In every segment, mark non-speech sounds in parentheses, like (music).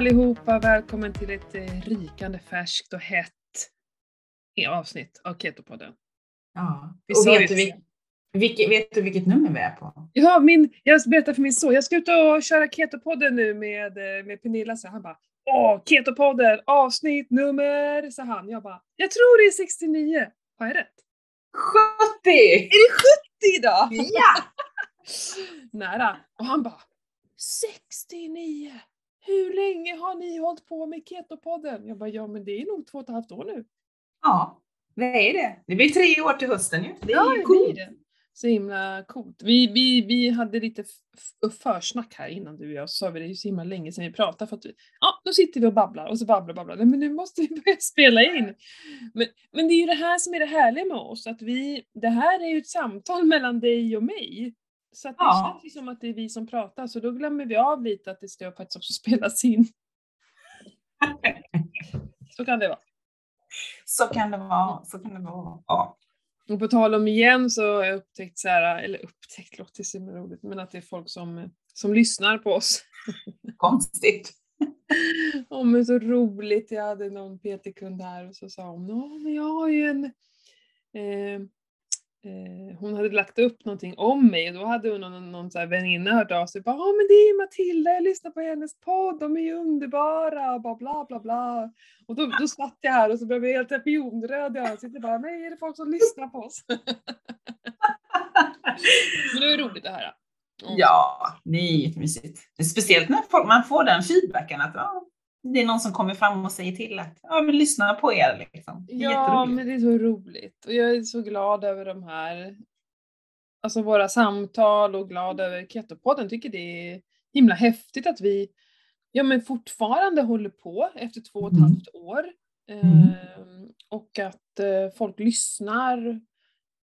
allihopa! Välkommen till ett eh, rykande färskt och hett avsnitt av Ketopodden. Ja, Vi och vet du, vil- vilket, vet du vilket nummer vi är på? Ja, min, jag berättade för min son, jag ska ut och köra Ketopodden nu med, eh, med Pernilla, så han bara Åh, Ketopodden, avsnitt nummer, sa han. Jag bara, jag tror det är 69. Har jag rätt? 70! Är det 70 då? Ja! (laughs) Nära. Och han bara 69! Hur länge har ni hållit på med Ketopodden? Jag bara, ja men det är nog två och ett halvt år nu. Ja, det är det. Det blir tre år till hösten ju. Det är Ja, ju coolt. det. Så himla coolt. Vi, vi, vi hade lite försnack här innan du och jag, så sa vi det är ju så himla länge sedan vi pratade för att vi, ja, då sitter vi och babblar och så babblar och babblar. Nej, men nu måste vi (laughs) börja spela in. Men, men det är ju det här som är det härliga med oss, att vi, det här är ju ett samtal (laughs) mellan dig och mig. Så det Ja. känns ju som att det är vi som pratar, så då glömmer vi av lite att det ska faktiskt också (laughs) spelas in. Så kan det vara. Så kan det vara. Så kan det vara. Ja. Och på tal om igen så har jag upptäckt så här, eller upptäckt låter så himla roligt, men att det är folk som, som lyssnar på oss. (laughs) Konstigt. Åh men så roligt, jag hade någon PT-kund här och så sa hon, ja men jag har ju en eh, eh, hon hade lagt upp någonting om mig och då hade hon någon, någon så här väninna hört av sig. bara, Ja men det är Matilda, jag lyssnar på hennes podd, de är ju underbara, bla bla bla bla. Och då, då satt jag här och så blev jag helt pionröd i ansiktet. Bara, Nej, är det folk som lyssnar på oss? men det är roligt det här. Och- Ja, det är jättemysigt. Speciellt när folk, man får den feedbacken att ja, det är någon som kommer fram och säger till att ja, men lyssna på er. Liksom. Det är Ja, men det är så roligt. Och jag är så glad över de här, alltså våra samtal och glad över Ketopodden. Tycker det är himla häftigt att vi, ja men fortfarande håller på efter två och ett Mm. halvt år. Mm. Ehm, och att eh, folk lyssnar.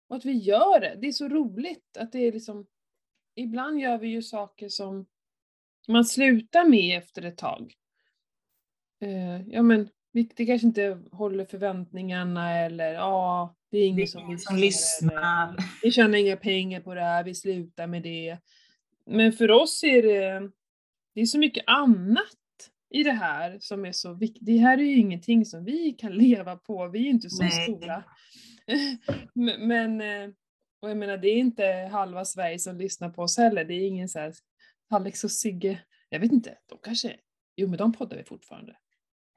Och att vi gör det. Det är så roligt att det är liksom, ibland gör vi ju saker som man slutar med efter ett tag. Eh, ja men, det kanske inte håller förväntningarna eller ja, det är Det ingen är som ingen som lyssnar. Vi tjänar inga pengar på det här, vi slutar med det. Men för oss är det, det är så mycket annat i det här som är så viktigt. Det här är ju ingenting som vi kan (laughs) leva på, vi är ju inte så Nej. stora. (laughs) Men, men, eh, och jag menar det är inte halva Sverige som lyssnar på oss heller, det är ingen så här Alex och Sigge, jag vet inte, de kanske, jo men de poddar vi fortfarande.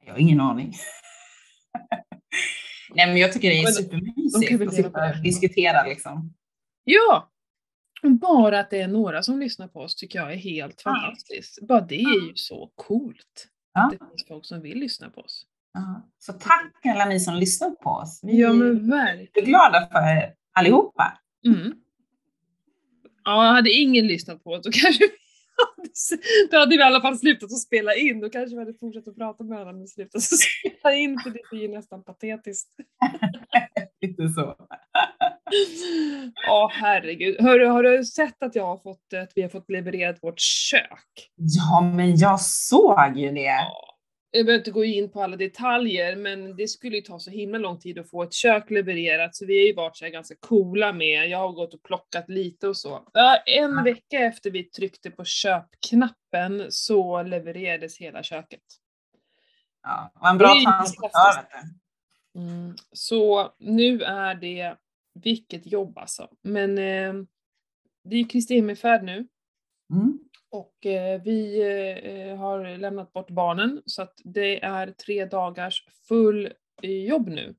Jag har ingen aning. (laughs) Nej, men jag tycker det är supermysigt att sitta och diskutera liksom. Ja! Bara att det är några som lyssnar på oss tycker jag är helt Ja. fantastiskt. Bara det är ju så coolt. Ja. Att det finns folk som vill lyssna på oss. Ja. Så tack alla ni som lyssnar på oss. Vi Ja men är verkligen. glada för er allihopa. Mm. Ja, hade ingen lyssnat på oss då (laughs) kanske då hade vi i alla fall slutat att spela in. Då kanske vi hade fortsatt att prata med varandra men slutat att spela in för det blir ju nästan patetiskt. (laughs) Lite så. Ja herregud. Hörru, har du sett att jag har fått, att vi har fått levererat vårt kök? Ja, men jag såg ju det. Ja. Jag behöver inte gå in på alla detaljer, men det skulle ju ta så himla lång tid att få ett kök levererat, så vi har ju varit så ganska coola med, jag har gått och plockat lite och så. En vecka efter vi tryckte på köpknappen så levererades hela köket. Ja, var en bra transportör. Vet du. Mm. Så nu är det, vilket jobb alltså. Men eh, det är ju Kristi himmelfärd nu. Mm. Och eh, vi eh, har lämnat bort barnen så att det är tre dagars full eh, jobb nu.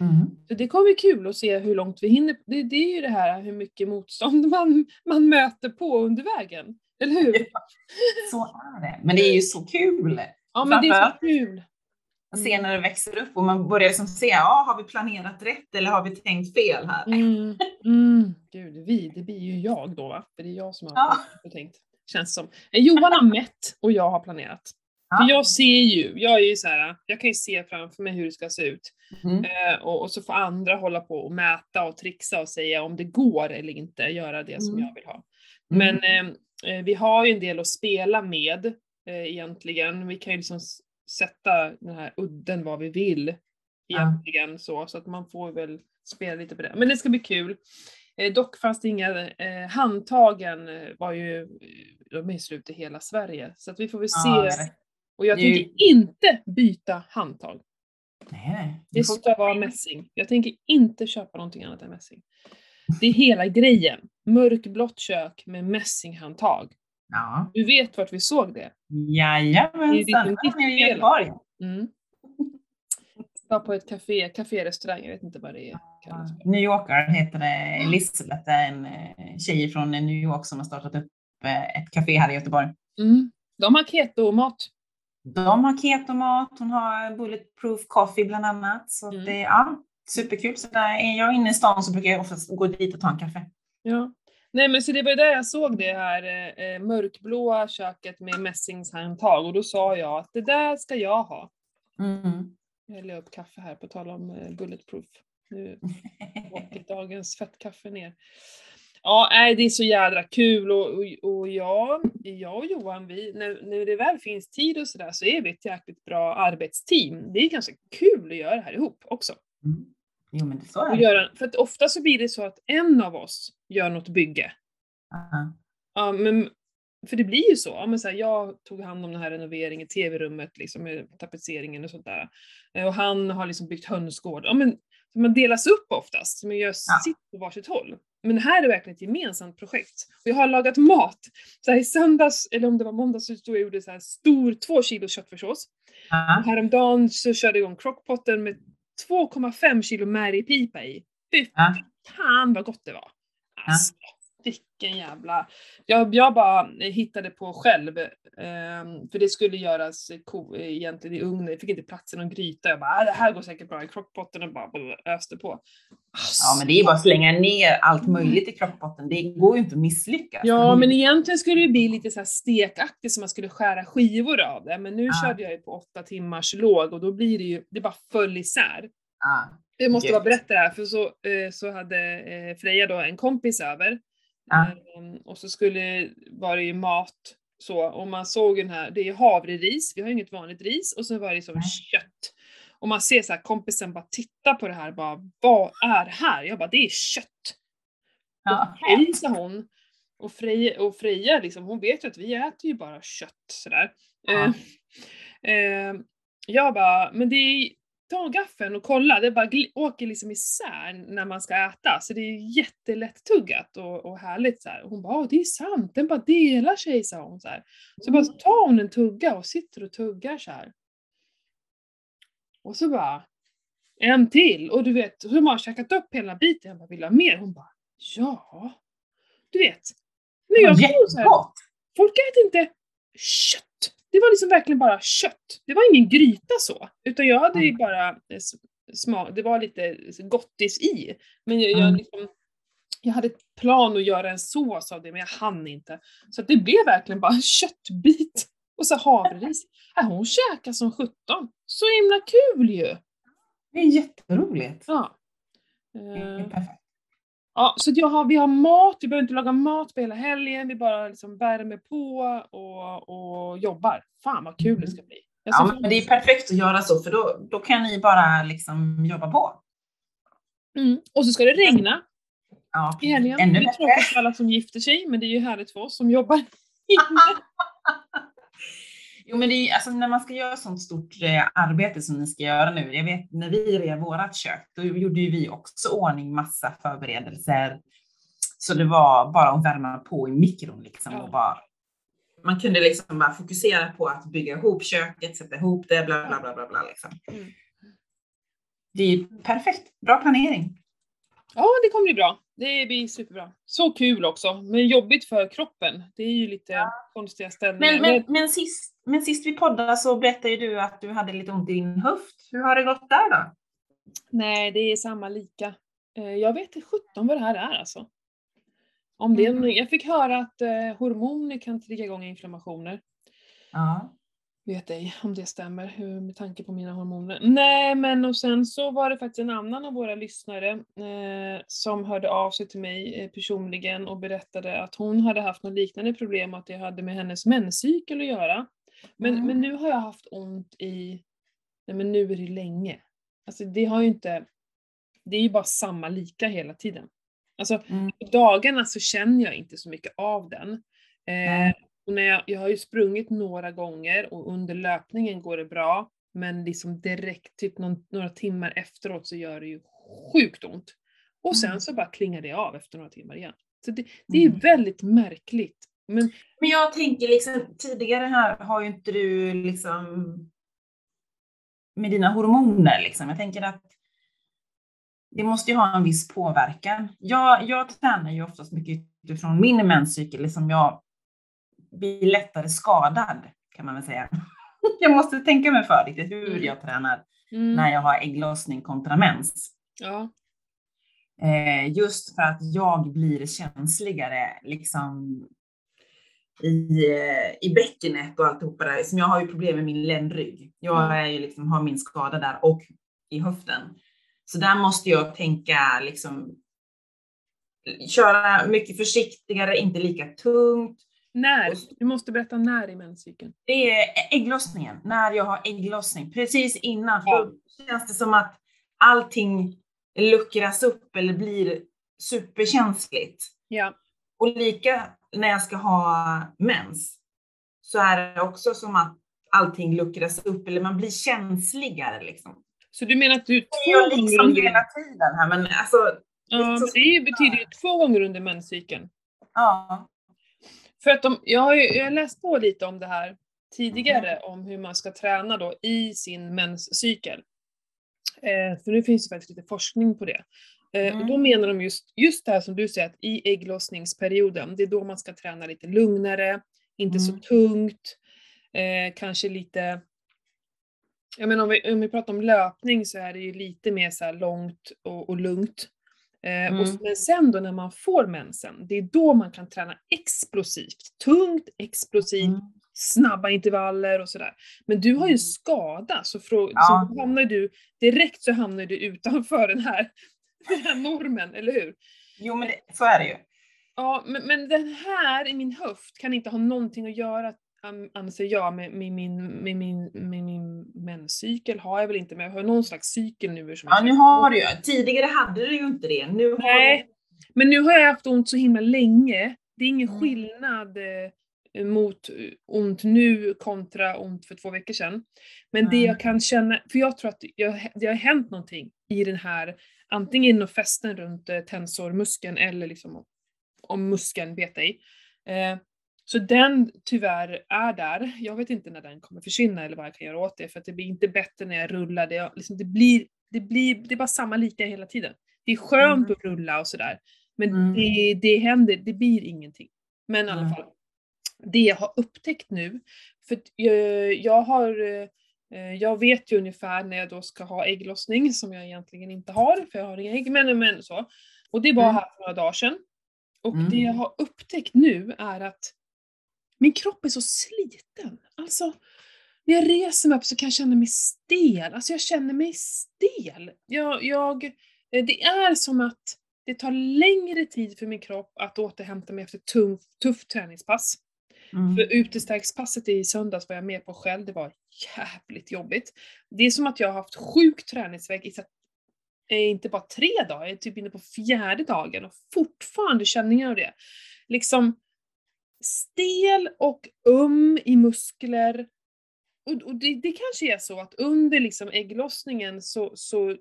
Mm. Så det kommer bli kul att se hur långt vi hinner. Det, det är ju det här hur mycket motstånd (laughs) man, man möter på under vägen. Eller hur? Så är det. Men det är ju så kul Ja men det är så kul. att se när det växer upp och man börjar liksom se, ja, har vi planerat rätt eller har vi tänkt fel här? Mm, mm, gud, vi, det blir ju jag då va? För det är jag som har Ja. tänkt. Känns som. Eh, Johan har mätt och jag har planerat. Ja. För jag ser ju, jag är ju så här, jag kan ju se framför mig hur det ska se ut. Mm. Eh, och, och så får andra hålla på och mäta och trixa och säga om det går eller inte, göra det som Mm. jag vill ha. Men eh, eh, vi har ju en del att spela med eh, egentligen. Vi kan ju liksom sätta den här udden vad vi vill Ja. egentligen så, så att man får väl spela lite på det. Men det ska bli kul. Eh, dock fanns det inga, eh, handtagen eh, var ju, de är slut i hela Sverige. Så att vi får väl se Ja, är Och jag Nu- tänker inte byta handtag. Nej. Det får- ska vara mässing. Jag tänker inte köpa någonting annat än mässing. Det är hela grejen. Mörkblått kök med mässinghandtag. Ja. Du vet vart vi såg det? Jajamensan, liksom i fel. Göteborg. Mm. Var på ett café, café-restaurang, jag vet inte vad det är. New Yorker heter det. Är en eh, tjej från New York som har startat upp eh, ett café här i Göteborg. Mm. De har keto-mat. De har ketomat, hon har bulletproof coffee bland annat. Så Mm. det är ja, superkul. Så där är jag inne i stan så brukar jag oftast gå dit och ta en kaffe. Ja. Nej men så det var ju där jag såg det här eh, eh, mörkblåa köket med mässingshandtag och då sa jag att det där ska jag ha. Mm. Jag häller upp kaffe här på tal om eh, bulletproof. Nu åker (laughs) dagens fettkaffe ner. Ja, nej, det är så jädra kul och, och, och jag, jag och Johan, vi, när, när det väl finns tid och sådär så är vi ett jäkligt bra arbetsteam. Det är ganska kul att göra det här ihop också. Mm. Jo men det så är det. göra, för att ofta så blir det så att en av oss gör något bygge. Ja. Ja, men, för det blir ju så. Ja, men så här, jag tog hand om den här renoveringen, tv-rummet, liksom, med tapetseringen och sånt där. Eh, Och han har liksom byggt hönsgård. Ja, men, man delas upp oftast, man gör sitt på varsitt håll. Men här är verkligen ett gemensamt projekt. Och jag har lagat mat. Så här, I söndags, eller om det var måndag, så stod jag och gjorde så här stor två kilo köttfärssås. Ja. Och häromdagen så körde jag igång crockpotten med 2,5 kilo märgpipa i. Fy Ja. fan vad gott det var! Alltså, vilken jävla... Jag, jag bara hittade på själv, ehm, för det skulle göras ko, egentligen i ugnen, jag fick inte plats i någon gryta. Jag bara, "Ah, det här går säkert bra i crockpotten och bara öste på. Alltså, ja men det är bara att slänga ner allt möjligt i krockpotten. Det går ju inte att misslyckas. Ja, men egentligen skulle det bli lite så här stekaktigt så man skulle skära skivor av det. Men nu Ja. körde jag ju på åtta timmars låg och då blir det ju, det bara föll isär. Ja. Jag måste bara berätta det här, för så, eh, så hade eh, Freja då en kompis över. Ja. Eh, och så skulle, var det ju mat så, och man såg den här, det är havreris, vi har ju inget vanligt ris, och så var det som Nej. kött. Och man ser så här kompisen bara titta på det här, bara vad är det här? Jag bara, det är kött. Ja. Hej, sa hon. Och Freja, och Freja liksom, hon vet ju att vi äter ju bara kött sådär. Ja. Eh, eh, jag bara, men det är, ta gaffeln och kolla, det bara åker liksom isär när man ska äta. Så det är jättelätt tuggat och, och härligt så här. Och hon bara, "Ja, det är sant, den bara delar sig, sa hon så här. Så bara tar hon en tugga och sitter och tuggar så här. Och så bara, en till. Och du vet, hon har käkat upp hela biten. Jag bara, vill du ha mer? Hon bara, ja. Du vet. Men jag tror så här, folk äter inte kött. Det var liksom verkligen bara kött. Det var ingen gryta så. Utan jag hade ju Mm. bara eh, smak, det var lite gottis i. Men jag, jag, Mm. liksom, jag hade ett plan att göra en sås av det, men jag hann inte. Så det blev verkligen bara en köttbit. Och så havreris. Äh, hon käkade som 17. Så himla kul ju! Det är jätteroligt. Ja. Det är Eh, perfekt. Ja, så jag har, vi har mat, vi behöver inte laga mat på hela helgen, vi bara liksom värmer på och, och jobbar. Fan vad kul det ska bli. Ja, men det är perfekt att göra så, för då, då kan ni bara liksom jobba på. mm. Och så ska det regna Ja, i helgen. ännu det är tråkigt för alla som gifter sig, men det är ju härligt för oss som jobbar (laughs) inne. (laughs) Jo, men det är, alltså, när man ska göra sånt stort eh, arbete som ni ska göra nu. Jag vet när vi rev vårat kök, då gjorde ju vi också ordning massa förberedelser. Så det var bara att värma på i mikron liksom Ja. och bara. Man kunde liksom bara fokusera på att bygga ihop köket, sätta ihop det, bla bla bla bla bla liksom. Mm. Det är perfekt, bra planering. Ja, det kommer bli bra. Det blir superbra. Så kul också, men jobbigt för kroppen. Det är ju lite konstiga ställningar. Men, men, men, sist, men sist vi poddade så berättade ju du att du hade lite ont i din höft. Hur har det gått där då? Nej, det är samma lika. Eh, Jag vet inte 17 vad det här är alltså. Om det Mm. jag fick höra att eh, hormoner kan trigga igång inflammationer. Ja. Vet ej om det stämmer med tanke på mina hormoner. Nej, men och sen så var det faktiskt en annan av våra lyssnare eh, som hörde av sig till mig eh, personligen och berättade att hon hade haft något liknande problem och att det hade med hennes menscykel att göra. Men, Mm. men nu har jag haft ont i, nej men nu är det länge. Alltså det har ju inte, det är ju bara samma lika hela tiden. Alltså Mm. på dagarna så känner jag inte så mycket av den. Eh. Och när jag, jag har ju sprungit några gånger och under löpningen går det bra, men liksom direkt, typ någon, några timmar efteråt så gör det ju sjukt ont. Och sen Mm. så bara klingar det av efter några timmar igen. Så det, det är Mm. väldigt märkligt. Men Men jag tänker liksom tidigare här har ju inte du liksom med dina hormoner liksom. Jag tänker att det måste ju ha en viss påverkan. Jag, jag tränar ju oftast mycket utifrån min menscykel, liksom jag blir lättare skadad kan man väl säga. (laughs) Jag måste tänka mig för riktigt hur Mm. jag tränar mm, när jag har ägglossning kontra mens. ja, Eh, just för att jag blir känsligare liksom i, eh, i bäckenet och alltihopa där. Som jag har ju problem med min ländrygg. Jag Mm. är ju liksom, har min skada där och i höften. Så där måste jag tänka liksom köra mycket försiktigare, inte lika tungt. när? Du måste berätta när i menscykeln. Det är ägglossningen, när jag har ägglossning, precis innan. För Ja. Då känns det som att allting luckras upp eller blir superkänsligt. Ja. Och lika när jag ska ha mens så är det också som att allting luckras upp eller man blir känsligare liksom. Så du menar att du Det två gånger liksom under... hela tiden här men alltså, Ja, men det är ju- betyder ju två gånger under menscykeln. ja. För att de, jag har ju jag har läst på lite om det här tidigare, om hur man ska träna då i sin menscykel. Eh, för nu finns det faktiskt lite forskning på det. Eh, och då Mm. menar de just, just det här som du säger, att i ägglossningsperioden, det är då man ska träna lite lugnare, inte så Mm. tungt, eh, kanske lite jag menar om vi, om vi pratar om löpning så är det ju lite mer så långt och, och lugnt. Eh, och, Mm. men sen då när man får mensen, det är då man kan träna explosivt. Tungt, explosivt, Mm. snabba intervaller och sådär. Men du har ju Mm. skada, så, frå- Ja. så hamnar du, direkt så hamnar du utanför den här, (laughs) den här normen, eller hur? Jo men det, så är det ju. Ja, men, men den här i min höft kan inte ha någonting att göra, an- anser jag, med, med, min, med, min, med min menscykel har jag väl inte, men jag har någon slags cykel nu. Som Ja nu har du ju, tidigare hade du ju inte det. Nu har Nej, men nu har jag haft ont så himla llänge. Det är ingen Mm. skillnad eh, mot eh, ont nu kontra ont för två veckor sedan. Men det Mm. jag kan känna, för jag tror att jag, det har hänt någonting i den här, antingen inom fästen runt eh, tensormuskeln eller liksom om, muskeln betar i. Eh, så den tyvärr är där. Jag vet inte när den kommer försvinna eller vad jag kan göra åt det, för att det blir inte bättre när jag rullar. Det, liksom, det, blir, det, blir, det är bara samma lika hela tiden. Det är skönt Mm. att rulla och sådär, men Mm. det, det händer, det blir ingenting. Men i alla fall, det jag har upptäckt nu, för jag, jag har eh, jag vet ju ungefär när jag då ska ha ägglossning, som jag egentligen inte har, för jag har inga ägg, men, men så. Och det var Mm. här för några dagar sedan. Och Mm. det jag har upptäckt nu är att min kropp är så sliten. Alltså, när jag reser mig upp så kan jag känna mig stel. Alltså jag känner mig stel. Jag, jag, eh, det är som att det tar längre tid för min kropp att återhämta mig efter tuff, tuff träningspass. Mm. För utestärkspasset i söndags var jag med på själv, det var jävligt jobbigt. Det är som att jag har haft sjuk träningsvärk i eh, inte bara tre dagar, jag är typ inne på fjärde dagen och fortfarande känner jag det. Liksom stel och um i muskler. Och, och det, det kanske är så att under liksom ägglossningen så, så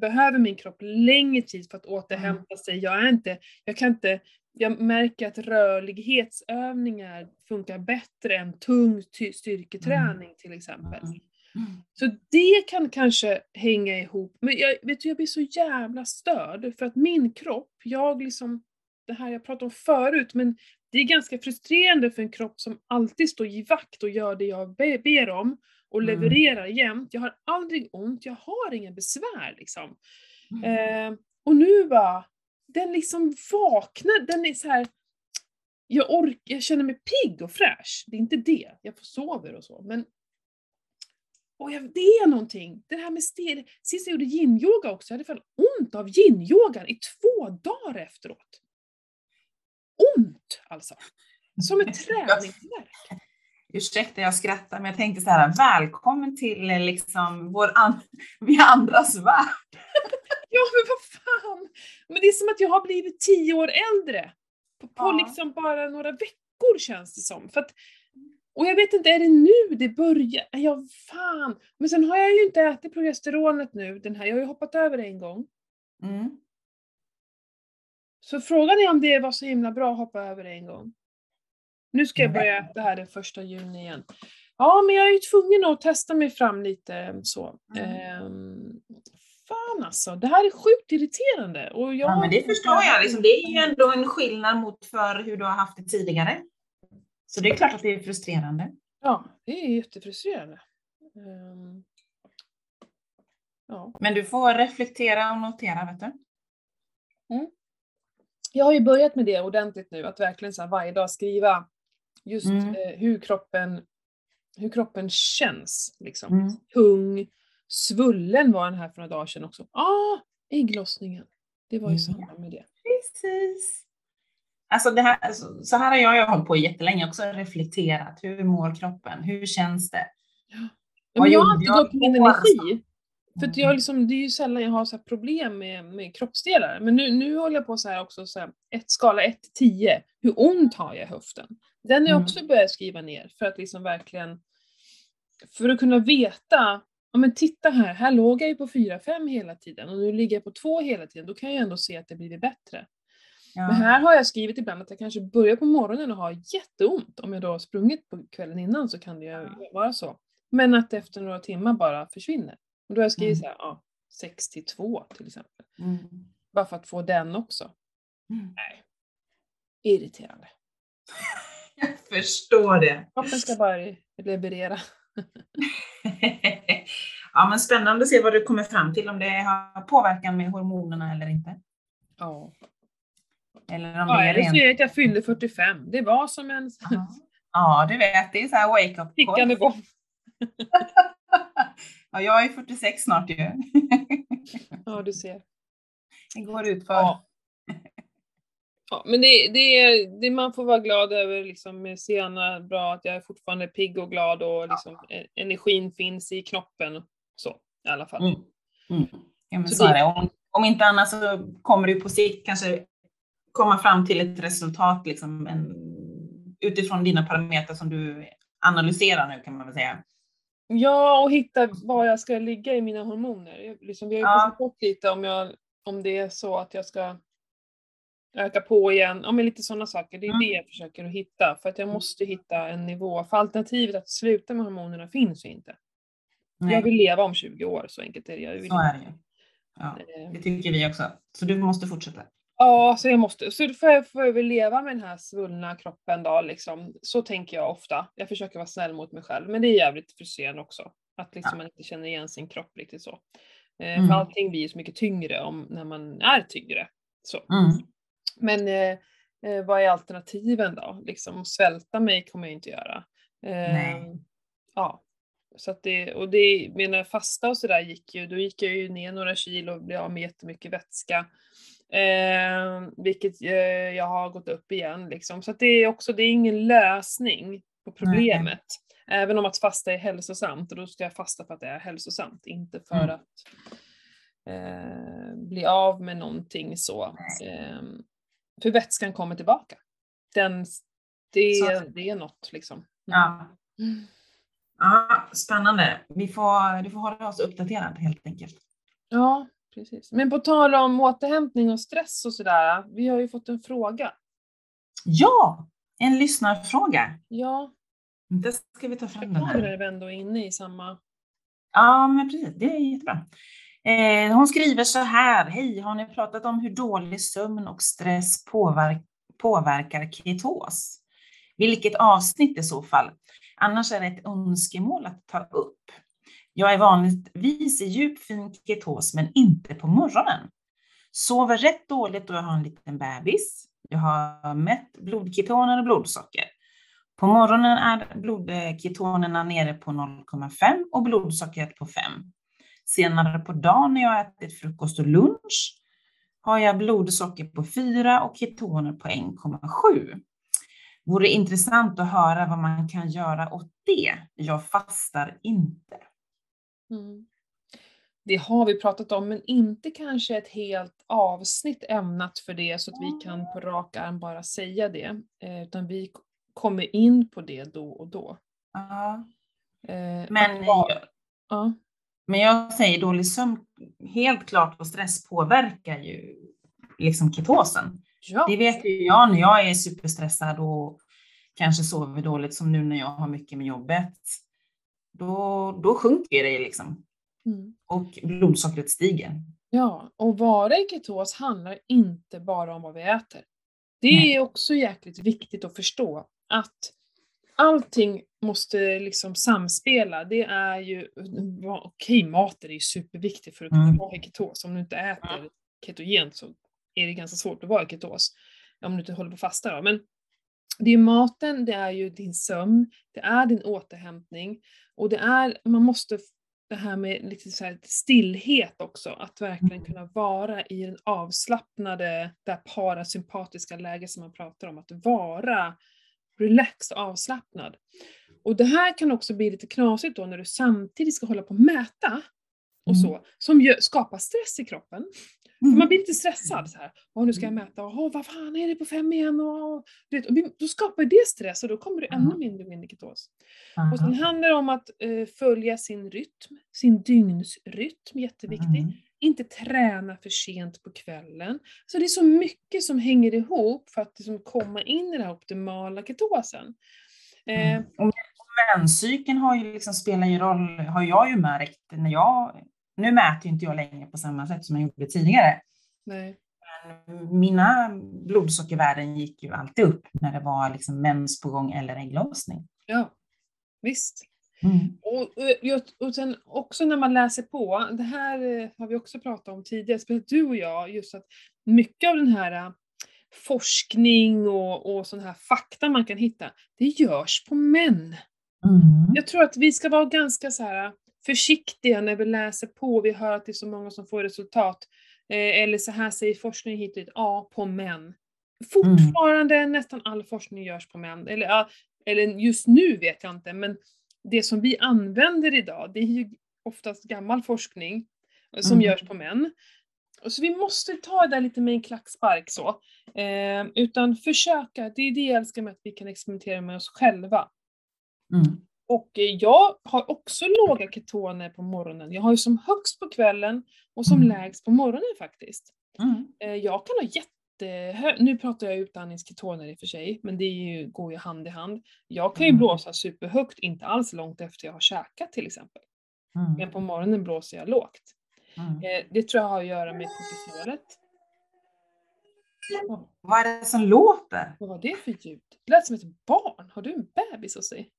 behöver min kropp längre tid för att återhämta sig. Jag är inte, jag kan inte, jag märker att rörlighetsövningar funkar bättre än tung ty- styrketräning till exempel. Mm. Så det kan kanske hänga ihop. Men jag, vet du, jag blir så jävla störd för att min kropp, jag liksom, det här jag pratade om förut, men det är ganska frustrerande för en kropp som alltid står i vakt och gör det jag be, ber om och Mm. levererar jämt. Jag har aldrig ont, jag har inga besvär liksom. Mm. Eh, och nu bara, den liksom vaknar, den är så här. Jag, ork, jag känner mig pigg och fräsch, det är inte det. Jag får sover och så, men och jag, det är någonting, det här med stel. Sist jag gjorde yin-yoga också, jag hade fan ont av yin-yogan i två dagar efteråt. Ont alltså. Som ett (laughs) träningsvärk. Ursäkta jag skrattar men jag tänkte så här, välkommen till eh, liksom vår an (laughs) vi andras värld. (laughs) Ja men vad fan! Men det är som att jag har blivit tio år äldre. På, på Ja. liksom bara några veckor. känns det som. För att, och jag vet inte, är det nu det börjar? Ja, fan! Men sen har jag ju inte ätit progesteronet nu, den här, jag har ju hoppat över det en gång. Mm. Så frågan är om det var så himla bra att hoppa över det en gång. Nu ska jag börja äta här den första juni igen. Ja, men jag är ju tvungen att testa mig fram lite så. Mm. Ehm, fan alltså, det här är sjukt irriterande. Och jag, Ja, men det förstår jag. Liksom, det är ju ändå en skillnad mot för hur du har haft det tidigare. Så det är klart att det är frustrerande. Ja, det är jättefrustrerande. Ehm, ja. Men du får reflektera och notera, vet du. Jag har ju börjat med det ordentligt nu, att verkligen så varje dag skriva just Mm. eh, hur, kroppen, hur kroppen känns. Liksom. Mm. Tung, svullen var den här för några dagar sedan också. Ah, ägglossningen. Det var ju Mm. samband med det. Precis. Alltså det här, så här har jag ju hållit på jättelänge också, reflekterat. Hur mår kroppen? Hur känns det? Ja, men jag har alltid jag gått på min energi. För att Mm. jag liksom, det är ju sällan jag har så här problem med, med kroppsdelar. Men nu, nu håller jag på så här också, så här, ett, skala 1 till 10. Hur ont har jag i höften? Den har jag Mm. också börjat skriva ner för att liksom verkligen, för att kunna veta, ja men titta här, här låg jag ju på 4-5 hela tiden och nu ligger jag på 2 hela tiden, då kan jag ju ändå se att det blivit bättre. Ja. Men här har jag skrivit ibland att jag kanske börjar på morgonen och har jätteont. Om jag då har sprungit på kvällen innan så kan det ju vara så. Men att efter några timmar bara försvinner. Och då har jag skrivit Mm. så här, ja, 6 till 2 till exempel. Mm. Bara för att få den också. Mm. Irriterande. (laughs) Jag förstår det. Kroppen ska bara leverera. (laughs) (laughs) ja, men spännande att se vad du kommer fram till, om det har påverkan med hormonerna eller inte. Ja. Eller om ja det är rent... det att jag fyllde 45. Det var som en Ja. Ja, du vet, det är så här wake up tickande bomb. (laughs) Ja, jag är 46 snart ju. (laughs) Ja, du ser. Det går ut för. Ja. Ja, men det, det, är- det man får vara glad över liksom med Sienna, bra att jag är fortfarande pigg och glad och liksom e- energin finns i knoppen. Så, i alla fall. Mm. Mm. Ja, men Så det-. Om, om inte annat så kommer du på sikt kanske komma fram till ett resultat liksom, en, utifrån dina parametrar som du analyserar nu kan man väl säga. Ja, och hitta var jag ska ligga i mina hormoner. Jag- Liksom, vi har ju Ja. pratat bort lite om, jag, om det är så att jag ska öka på igen. Ja, men lite sådana saker. Det är Mm. det jag försöker att hitta. För att jag måste hitta en nivå. För alternativet att sluta med hormonerna finns ju inte. Nej, Jag vill leva om 20 år, så enkelt är det. Jag vill så är det ju. Ja, Eh, det tycker vi också. Så du måste fortsätta. Ja, så jag måste. Så får jag, får jag väl leva med den här svullna kroppen då liksom. Så tänker jag ofta. Jag försöker vara snäll mot mig själv. Men det är jävligt frustrerande också. Att liksom Ja. man inte känner igen sin kropp riktigt så. Eh, Mm. För allting blir ju så mycket tyngre om, när man är tyngre. Så. Mm. Men eh, eh, vad är alternativen då? Liksom svälta mig kommer jag inte göra. Eh, Nej. Ja. Så att det, och det, mina fasta och sådär gick ju, då gick jag ju ner några kilo och blev av med jättemycket vätska. Eh, vilket eh, jag har gått upp igen liksom. Så att det är också, det är ingen lösning på problemet. Även om att fasta är hälsosamt, och då ska jag fasta för att det är hälsosamt, inte för Mm. att eh, bli av med någonting så. Eh, för vätskan kommer tillbaka. Den, det, det är något liksom. Mm. ja, spännande. Vi får, du får hålla oss uppdaterad helt enkelt. Ja, precis. Men på tal om återhämtning och stress och sådär, vi har ju fått en fråga. Ja, en lyssnarfråga. Ja, Det ska vi ta fram den här. är vi ändå inne i samma... Ja, men precis. Det är jättebra. Eh, hon skriver så här. Hej, har ni pratat om hur dålig sömn och stress påverk påverkar ketos? Vilket avsnitt i så fall? Annars är det ett önskemål att ta upp. Jag är vanligtvis i djup fin ketos, men inte på morgonen. Sover rätt dåligt och jag har en liten bebis. Jag har mätt blodketoner och blodsocker. På morgonen är blodketonerna nere på 0,5 och blodsockret på 5. Senare på dagen när jag har ätit frukost och lunch har jag blodsocker på 4 och ketoner på 1,7. Vore intressant att höra vad man kan göra åt det. Jag fastar inte. Mm. Det har vi pratat om, men inte kanske ett helt avsnitt ämnat för det så att vi kan på rak arm bara säga det. Eh, utan vi kommer in på det då och då. Ja. Eh, Men, ja. men jag säger dålig sömn, helt klart och stress påverkar ju liksom ketosen. Ja. Det vet ju jag när jag är superstressad och kanske sover dåligt som nu när jag har mycket med jobbet. Då, då sjunker det liksom Mm. och blodsockret stiger. Ja, och vara i ketos handlar inte bara om vad vi äter. Det Nej. är också jäkligt viktigt att förstå att allting måste liksom samspela. Det är ju, okej maten är ju superviktig för att kunna Mm. vara i ketos. Om du inte äter ketogent så är det ganska svårt att vara i ketos. Om du inte håller på att fasta då. Men det är ju maten, det är ju din sömn, det är din återhämtning och det är, man måste det här med lite så här stillhet också, att verkligen Mm. kunna vara i den avslappnade, det parasympatiska läget som man pratar om, att vara relaxed och avslappnad. Och det här kan också bli lite knasigt då när du samtidigt ska hålla på och mäta och Mm. så, som gör, skapar stress i kroppen. För man blir lite stressad så här. Åh, nu ska jag mäta. Åh, vad fan är det på fem igen? Åh, du vet, och då skapar det stress och då kommer du ännu Ja. mindre och mindre ketos. Aha. Och sen handlar det om att eh, följa sin rytm, sin dygnsrytm, jätteviktigt. Mm. Inte träna för sent på kvällen. Så det är så mycket som hänger ihop för att liksom komma in i den här optimala ketosen. Eh, Mm. Och menscykeln har ju liksom, spelar ju roll, har jag ju märkt när jag, nu mäter inte jag längre på samma sätt som jag gjorde tidigare. nej. Men mina blodsockervärden gick ju alltid upp när det var liksom mens på gång eller ägglossning. Ja, visst. Mm. Och, och, och sen också när man läser på, det här eh, har vi också pratat om tidigare, speciellt du och jag, just att mycket av den här eh, forskning och, och sån här fakta man kan hitta, det görs på män. Mm. Jag tror att vi ska vara ganska så här försiktiga när vi läser på, vi hör att det är så många som får resultat. Eh, eller så här säger forskningen hit och dit, ja, på män. Fortfarande nästan all forskning görs på män. Eller, ja, eller just nu vet jag inte, men det som vi använder idag, det är ju oftast gammal forskning som Mm. görs på män. Och så vi måste ta det där lite med en klackspark så. Eh, utan försöka, det är det jag älskar med att vi kan experimentera med oss själva. Mm. Och eh, jag har också låga ketoner på morgonen. Jag har ju som högst på kvällen och som Mm. lägst på morgonen faktiskt. Mm. Eh, Jag kan ha jättehö... Nu pratar jag utandningsketoner i och för sig, men det ju, går ju hand i hand. Jag kan ju Mm. blåsa superhögt, inte alls långt efter jag har käkat till exempel. Men Mm. på morgonen blåser jag lågt. Mm. Eh, Det tror jag har att göra med kortisolet. Vad är det som låter? vad var det för ljud? Det lät som ett barn. Har du en bebis hos dig?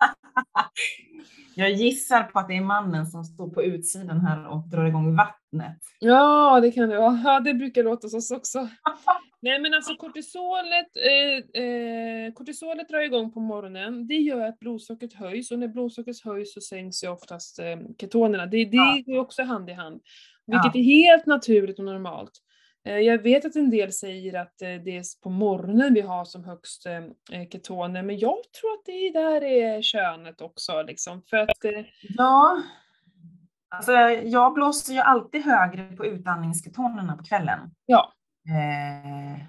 (laughs) Jag gissar på att det är mannen som står på utsidan här och drar igång vattnet. Ja, det kan det vara. Ja, det brukar låta hos oss också. (laughs) Nej men alltså kortisolet, eh, eh, kortisolet drar igång på morgonen. Det gör att blodsockret höjs och när blodsockret höjs så sänks ju oftast eh, ketonerna. Det, det Ja. går också hand i hand. Vilket Ja. är helt naturligt och normalt. Eh, jag vet att en del säger att eh, det är på morgonen vi har som högst eh, ketoner, men jag tror att det där är könet också liksom. För att Ja, alltså jag blåser ju alltid högre på utandningsketonerna på kvällen. Ja. Eh,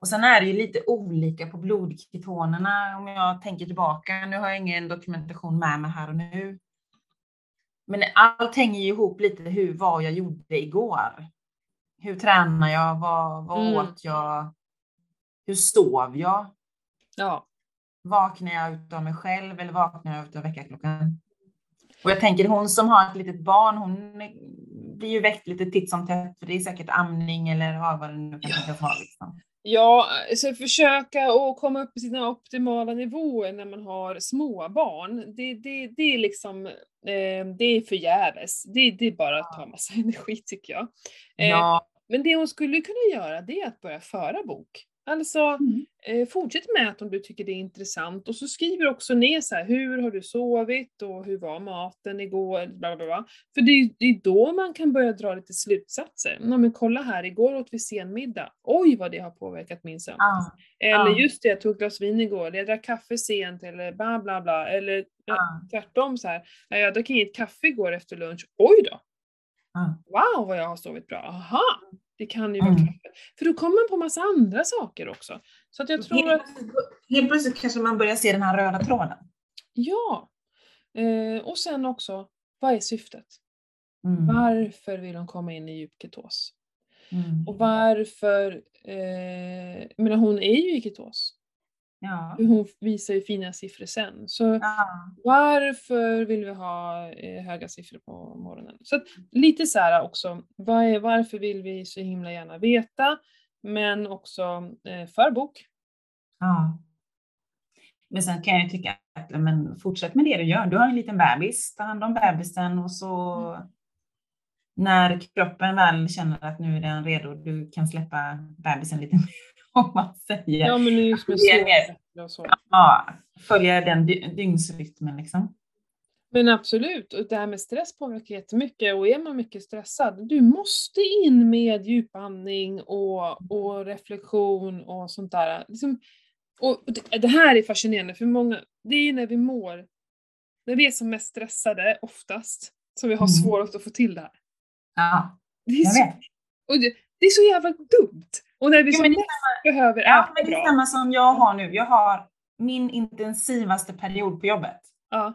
och sen är det ju lite olika på blodketonerna om jag tänker tillbaka. Nu har jag ingen dokumentation med mig här och nu. Men allt hänger ju ihop lite hur, vad jag gjorde igår. Hur tränar jag? Vad, vad Mm. åt jag? Hur sov jag? ja, Vaknar jag utav mig själv eller vaknar jag utav väckarklockan? Och jag tänker hon som har ett litet barn, hon blir ju väckt lite titt som tätt, för det är säkert amning eller vad det nu kan tänkas vara. Liksom. Ja, så försöka att komma upp i sina optimala nivåer när man har små barn. Det, det, det är liksom, eh, det är förgäves. Det, det är bara att ta massa (laughs) energi tycker jag. Eh, Ja, Men det hon skulle kunna göra det är att börja föra bok. Alltså, Mm. eh, fortsätt med att om du tycker det är intressant och så skriver du också ner så här, hur har du sovit och hur var maten igår? Bla, bla, bla. För det är, det är då man kan börja dra lite slutsatser. Ja, men kolla här, igår åt vi sen middag. Oj vad det har påverkat min sömn. ja, Eller Ja. just det, jag tog ett glas vin igår, eller jag drack kaffe sent, eller bla bla bla. Eller ja, tvärtom så här, "Ja, jag drack inget kaffe igår efter lunch. Oj då! Wow vad jag har sovit bra. Aha! Det kan ju vara Mm. kaffe. För då kommer man på massa andra saker också. Så att jag tror Helt att, Helt plötsligt kanske man börjar se den här röda tråden. ja. Eh, och sen också, vad är syftet? Mm. Varför vill de komma in i djup ketos? Mm. Och varför, eh, menar hon är ju i ketos. Ja. Hon visar ju fina siffror sen. Så Ja. varför vill vi ha eh, höga siffror på morgonen? Så att, lite så här också, vad är, varför vill vi så himla gärna veta? Men också eh, för bok. ja. Men sen kan jag ju tycka att men fortsätt med det du gör. Du har en liten bebis, ta hand om bebisen och så när kroppen väl känner att nu är den redo, du kan släppa bebisen lite mer (laughs) om man säger. Ja men just med så. Ja, följa den dy- dygnsrytmen liksom. Men absolut, och det här med stress påverkar jättemycket och är man mycket stressad, du måste in med djupandning och, och reflektion och sånt där. Liksom, och det, det här är fascinerande för många, det är när vi mår, när vi är som mest stressade oftast, som vi har Mm. svårast att få till det här. Ja, Det är, jag så, vet. och det, det är så jävla dumt! Och när vi som men det är mest behöver Ja, äta men det är samma som jag har nu. Jag har min intensivaste period på jobbet. Ja,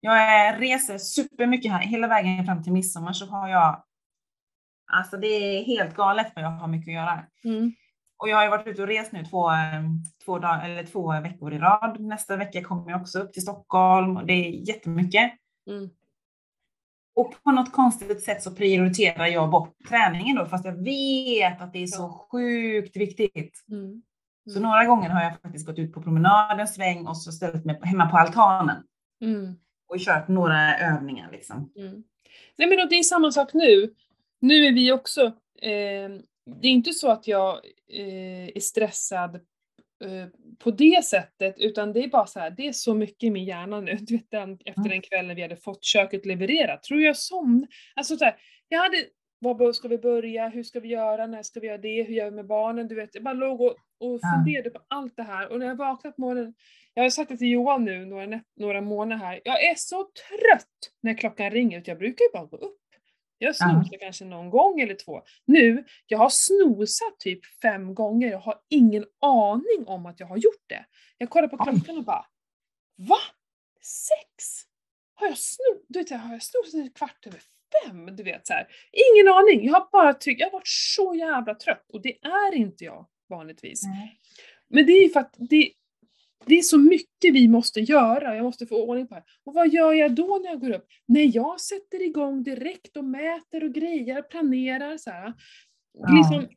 Jag reser supermycket här. Hela vägen fram till midsommar så har jag, alltså det är helt galet vad jag har mycket att göra. mm, Och jag har ju varit ute och rest nu två, eh, två, dag, eller två veckor i rad. Nästa vecka kommer jag också upp till Stockholm och det är jättemycket. mm, Och på något konstigt sätt så prioriterar jag bort träningen då, fast jag vet att det är så sjukt viktigt. mm. Så några gånger har jag faktiskt gått ut på promenad en sväng och så ställt mig hemma på altanen Mm. och kört några övningar liksom. Mm. Nej men det är samma sak nu. Nu är vi också, eh, det är inte så att jag eh, är stressad på det sätet, utan det är bara så här, det är så mycket i min hjärna nu. (laughs) Du vet den, efter den kvällen vi hade fått köket levererat. Tror jag somnade? Alltså så här, jag hade, var ska vi börja? Hur ska vi göra? När ska vi göra det? Hur gör vi med barnen? Du vet, jag bara låg och, och funderade på allt det här. Och när jag vaknade på morgonen, jag har sagt det till Johan nu några, några månader här, jag är så trött när klockan ringer, jag brukar ju bara gå upp. Jag snosar kanske någon gång eller två. Nu, jag har snosat typ fem gånger, jag har ingen aning om att jag har gjort det. Jag kollar på klockan och bara, va? Sex? Har jag, sno- du vet, har jag snosat en kvart över fem? Du vet så här. Ingen aning, jag har bara tyckt, jag har varit så jävla trött och det är inte jag vanligtvis. Men det är ju för att det, det är så mycket vi måste göra, jag måste få ordning på det. Och vad gör jag då när jag går upp? Nej, jag sätter igång direkt och mäter och grejer, planerar så här. Ja. Liksom,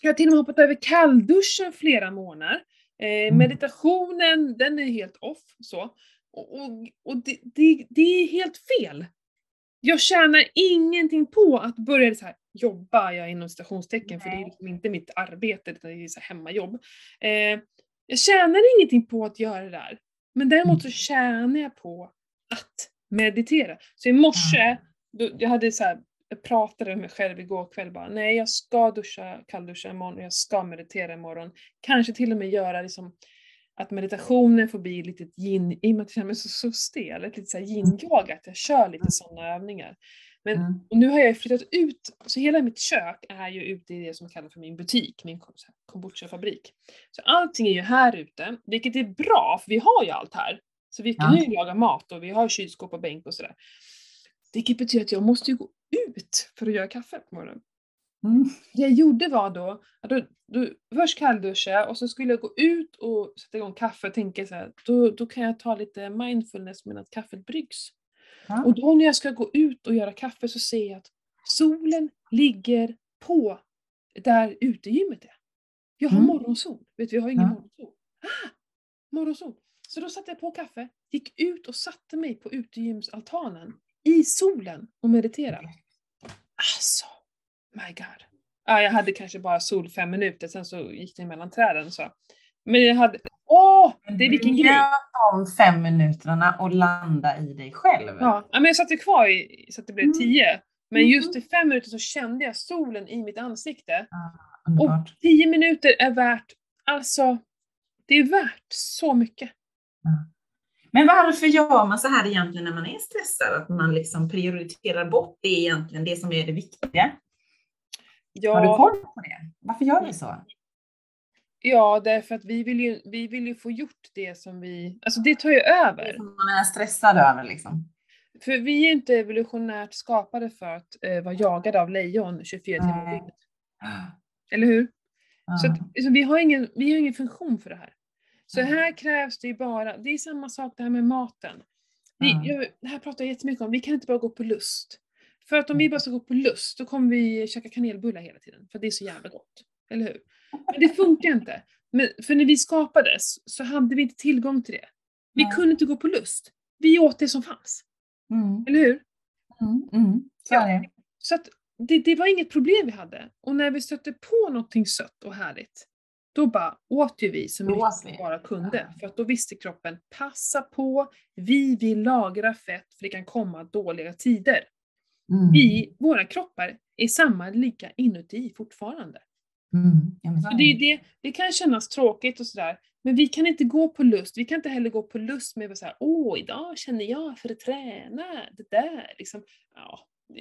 jag har till och med hoppat över kallduschen flera månader. Eh, meditationen, den är helt off. Så. Och, och, och det, det, det är helt fel. Jag tjänar ingenting på att börja så här, jobba, jag inom citationstecken, för det är liksom inte mitt arbete, utan det är så hemmajobb. Eh, jag tjänar ingenting på att göra det där. Men däremot så tjänar jag på att meditera. Så i morse, då, jag hade så här, jag pratade med mig själv igår kväll bara, nej jag ska duscha, kallduscha imorgon och jag ska meditera imorgon. Kanske till och med göra liksom att meditationen får bli lite yin, i och med att jag känner mig så, så stel, lite så här yin-yoga, att jag kör lite sådana övningar. Men Mm. och nu har jag flyttat ut, så hela mitt kök är ju ute i det som jag kallar för min butik, min kom- så här kombucha-fabrik. Så allting är ju här ute, vilket är bra, för vi har ju allt här. Så vi kan Ja. ju laga mat och vi har kylskåp och bänk och sådär. Vilket betyder att jag måste ju gå ut för att göra kaffe på morgonen. Mm. Det jag gjorde var då, att då, då först kallduscha och så skulle jag gå ut och sätta igång kaffe och tänka så här, då, då kan jag ta lite mindfulness medan kaffet bryggs. Ja. Och då när jag ska gå ut och göra kaffe så ser jag att solen ligger på där utegymmet är. Jag har Mm. morgonsol. Vet du, jag har ingen Ja. morgonsol. Ah, morgonsol. Så då satte jag på kaffe, gick ut och satte mig på utegymsaltanen i solen och mediterade. Alltså, my god. Ja, jag hade kanske bara sol fem minuter, sen så gick det mellan träden. Så. Men jag hade, åh, det är vilken grej. De fem minuterna och landa i dig själv. Ja, men jag satt ju kvar i, så att det blev Mm. tio. Men Mhm. just i fem minuter så kände jag solen i mitt ansikte. Underbart. Tio minuter är värt, alltså, det är värt så mycket. Men varför gör man så här egentligen när man är stressad? Att man liksom prioriterar bort det egentligen, det som är det viktiga? Ja, Har du koll på det? Varför gör vi så? Ja, därför att vi vill, ju, vi vill ju få gjort det som vi... Alltså det tar ju över. Som man är stressad över liksom. För vi är inte evolutionärt skapade för att eh, vara jagade av lejon 24 timmar om dygnet. Eller hur? Så att, liksom, vi, har ingen, vi har ingen funktion för det här. Så Nej. här krävs det ju bara, det är samma sak det här med maten. Vi, Ja. jag, det här pratar jag jättemycket om, vi kan inte bara gå på lust. För att om vi Mm. bara ska gå på lust, då kommer vi käka kanelbullar hela tiden. För det är så jävla gott. Eller hur? Men det funkar inte. Men, för när vi skapades så hade vi inte tillgång till det. Vi Nej. kunde inte gå på lust. Vi åt det som fanns. Mm. Eller hur? Mm. Mm. Så det. Så att det, det var inget problem vi hade. Och när vi stötte på någonting sött och härligt, då bara åt ju vi så mycket vi bara kunde. För att då visste kroppen, passa på, vi vill lagra fett för det kan komma dåliga tider. Mm. Vi, våra kroppar, är samma lika inuti fortfarande. Mm. Ja, så det, det, det kan kännas tråkigt och sådär, men vi kan inte gå på lust. Vi kan inte heller gå på lust med att säga åh, idag känner jag för att träna, det där liksom. Ja, det,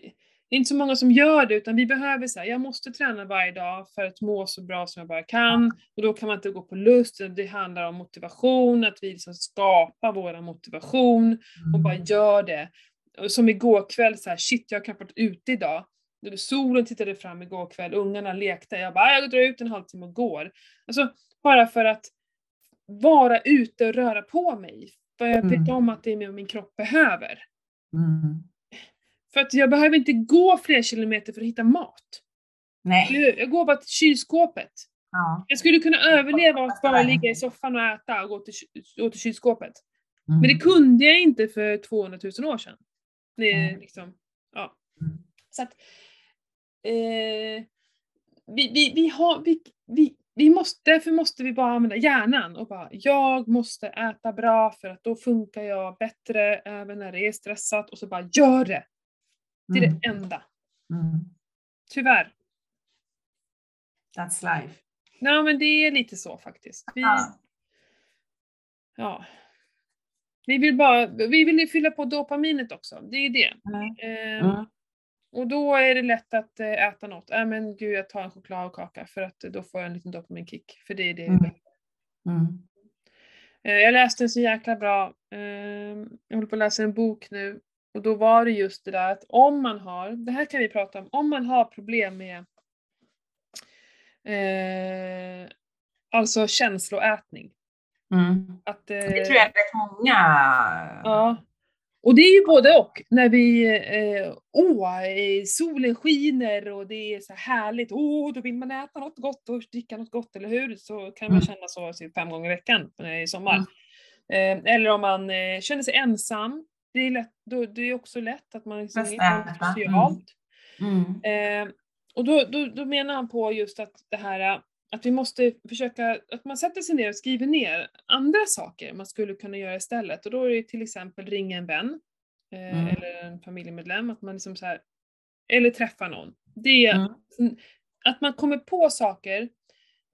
det är inte så många som gör det, utan vi behöver säga jag måste träna varje dag för att må så bra som jag bara kan. Och då kan man inte gå på lust, det handlar om motivation, att vi liksom skapar vår motivation och bara Mm. gör det. Och Som igår kväll, så här, shit jag har knappt varit ute idag. Solen tittade fram igår kväll, ungarna lekte. Jag bara, "Ah, jag drar ut en halvtimme och går. Alltså, bara för att vara ute och röra på mig. För jag vet Mm. om att det är vad min kropp behöver. Mm. För att jag behöver inte gå fler kilometer för att hitta mat. Nej. Jag går bara till kylskåpet. Ja. Jag skulle kunna överleva och bara ligga i soffan och äta och gå till, gå till kylskåpet. Mm. Men det kunde jag inte för 200 000 år sedan. Det är Nej. liksom, ja. Mm. Så att, eh, vi, vi, vi har, vi, vi, vi måste, därför måste vi bara använda hjärnan och bara, jag måste äta bra för att då funkar jag bättre även när det är stressat och så bara gör det. Det är Mm. det enda. Mm. Tyvärr. That's life. Nej men det är lite så faktiskt. Vi, Ja. ja. Vi vill bara, vi vill ju fylla på dopaminet också, det är det. Mm. Eh. Och då är det lätt att eh, äta något. Äh, men gud, jag tar en chokladkaka för att då får jag en liten dopaminkick. För det är det jag Mm. Mm. Eh, Jag läste en så jäkla bra, eh, jag håller på att läsa en bok nu. Och då var det just det där att om man har, det här kan vi prata om, om man har problem med eh, alltså känsloätning. Mm. Att, eh, Det tror jag är rätt många. Ja. Och det är ju både och. När vi, eh, åh, eh, solen skiner och det är så här härligt, åh, då vill man äta något gott och dricka något gott, eller hur? Så kan man Mm. känna så typ fem gånger i veckan det är sommar. Mm. Eh, eller om man eh, känner sig ensam. Det är, lätt, då, det är också lätt att man liksom är äta. socialt. Mm. Eh, och då, då, då menar han på just att det här eh, att vi måste försöka, att man sätter sig ner och skriver ner andra saker man skulle kunna göra istället. Och då är det till exempel ringa en vän eh, Mm. eller en familjemedlem, att man liksom så här, eller träffa någon. Det är Mm. att man kommer på saker.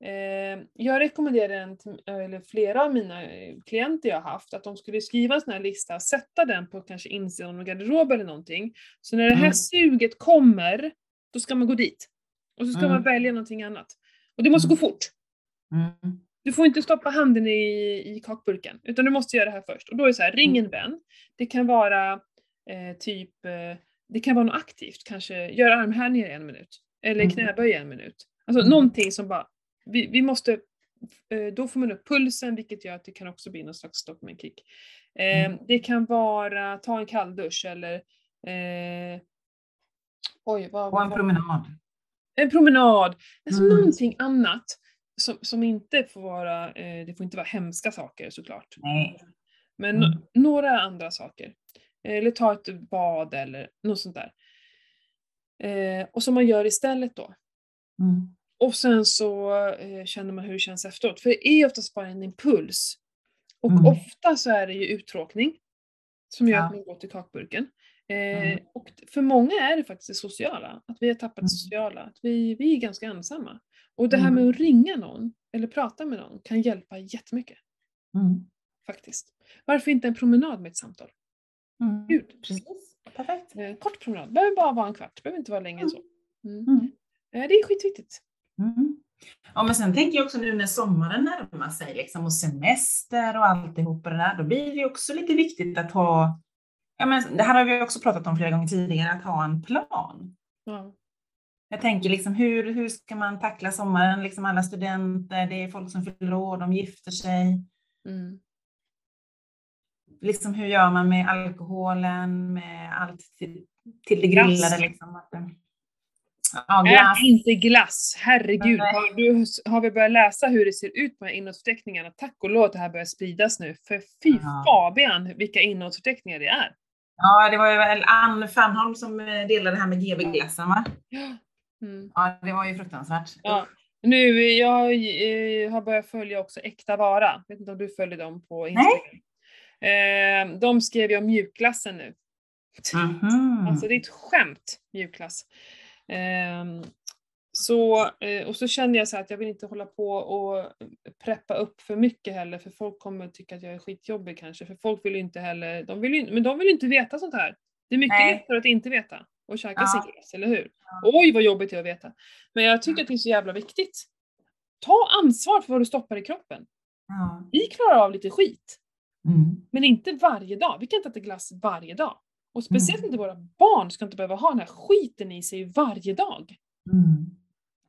Eh, jag rekommenderar en, till- eller flera av mina eh, klienter jag har haft, att de skulle skriva en sån här lista, sätta den på kanske insidan av en garderob eller någonting. Så när det här Mm. suget kommer, då ska man gå dit. Och så ska Mm. man välja någonting annat. Och det måste gå Mm. fort. Mm. Du får inte stoppa handen i, i kakburken, utan du måste göra det här först. Och då är det så här, ring en vän. Det kan vara eh, typ, eh, det kan vara något aktivt, kanske göra armhävningar i en minut. Eller Mm. knäböj i en minut. Alltså Mm. någonting som bara, vi, vi måste, eh, då får man upp pulsen vilket gör att det kan också bli någon slags dopaminkick. Eh, Mm. Det kan vara ta en kalldusch eller eh, oj, vad, Och en promenad. En promenad. Alltså Mm. någonting annat som, som inte får vara, eh, det får inte vara hemska saker såklart. Nej. Men Mm. no- några andra saker. Eller ta ett bad eller något sånt där. Eh, och som man gör istället då. Mm. Och sen så eh, känner man hur det känns efteråt. För det är oftast bara en impuls. Och Mm. ofta så är det ju uttråkning som gör Ja. att man går till kakburken. Eh, Mm. Och för många är det faktiskt det sociala, att vi har tappat Mm. det sociala. Att vi, vi är ganska ensamma. Och det här Mm. med att ringa någon eller prata med någon kan hjälpa jättemycket Mm. faktiskt. Varför inte en promenad med ett samtal? Mm. Gud. Precis. Perfekt. Eh, kort promenad, behöver bara vara en kvart, behöver inte vara längre än så. Mm. Mm. Eh, Det är skitviktigt. Mm. Ja, men sen tänker jag också nu när sommaren närmar sig liksom, och semester och alltihopa det där, då blir det också lite viktigt att ha, ja, men det här har vi också pratat om flera gånger tidigare, att ha en plan. Ja. Jag tänker liksom hur, hur ska man tackla sommaren, liksom alla studenter, det är folk som fyller år, de gifter sig. Mm. Liksom hur gör man med alkoholen, med allt till, till det grillade liksom. Ja, glass. Ät inte glass, herregud. Har, du, har vi börjat läsa hur det ser ut på innehållsförteckningarna? Tack och lov att det här börjar spridas nu. För fy Ja. Fabian vilka innehållsförteckningar det är. Ja, det var ju väl Ann Fanholm som eh, delade det här med GB-glassen va? (gasps) Mm. Ja, det var ju fruktansvärt. Ja. Nu, jag eh, har börjat följa också Äkta Vara. vet inte om du följer dem på Instagram? Eh, de skrev ju om mjukglassen nu. Mhm. Alltså det är ett skämt, mjukglass. Så, eh, och så kände jag så att jag vill inte hålla på och preppa upp för mycket heller för folk kommer att tycka att jag är skitjobbig kanske. För folk vill ju inte heller, de vill ju, men de vill ju inte veta sånt här. Det är mycket Nej. lättare att inte veta och käka Ja. sin glass, eller hur? Oj vad jobbigt det är att veta. Men jag tycker att det är så jävla viktigt. Ta ansvar för vad du stoppar i kroppen. Ja. Vi klarar av lite skit, Mm. men inte varje dag. Vi kan inte äta glass varje dag. Och speciellt Mm. inte våra barn ska inte behöva ha den här skiten i sig varje dag. Mm.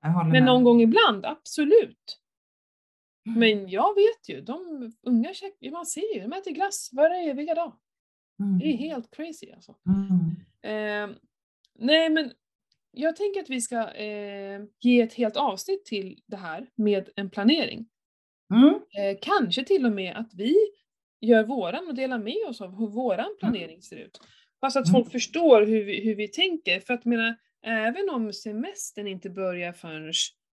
Men med. någon gång ibland, absolut. Mm. Men jag vet ju, de unga käk, man ser ju, de äter glass varje eviga dag. Mm. Det är helt crazy alltså. Mm. Eh, nej men jag tänker att vi ska eh, ge ett helt avsnitt till det här med en planering. Mm. Eh, kanske till och med att vi gör våran och delar med oss av hur våran planering ser ut. Fast att Mm. folk förstår hur vi, hur vi tänker. För att menar, även om semestern inte börjar förrän,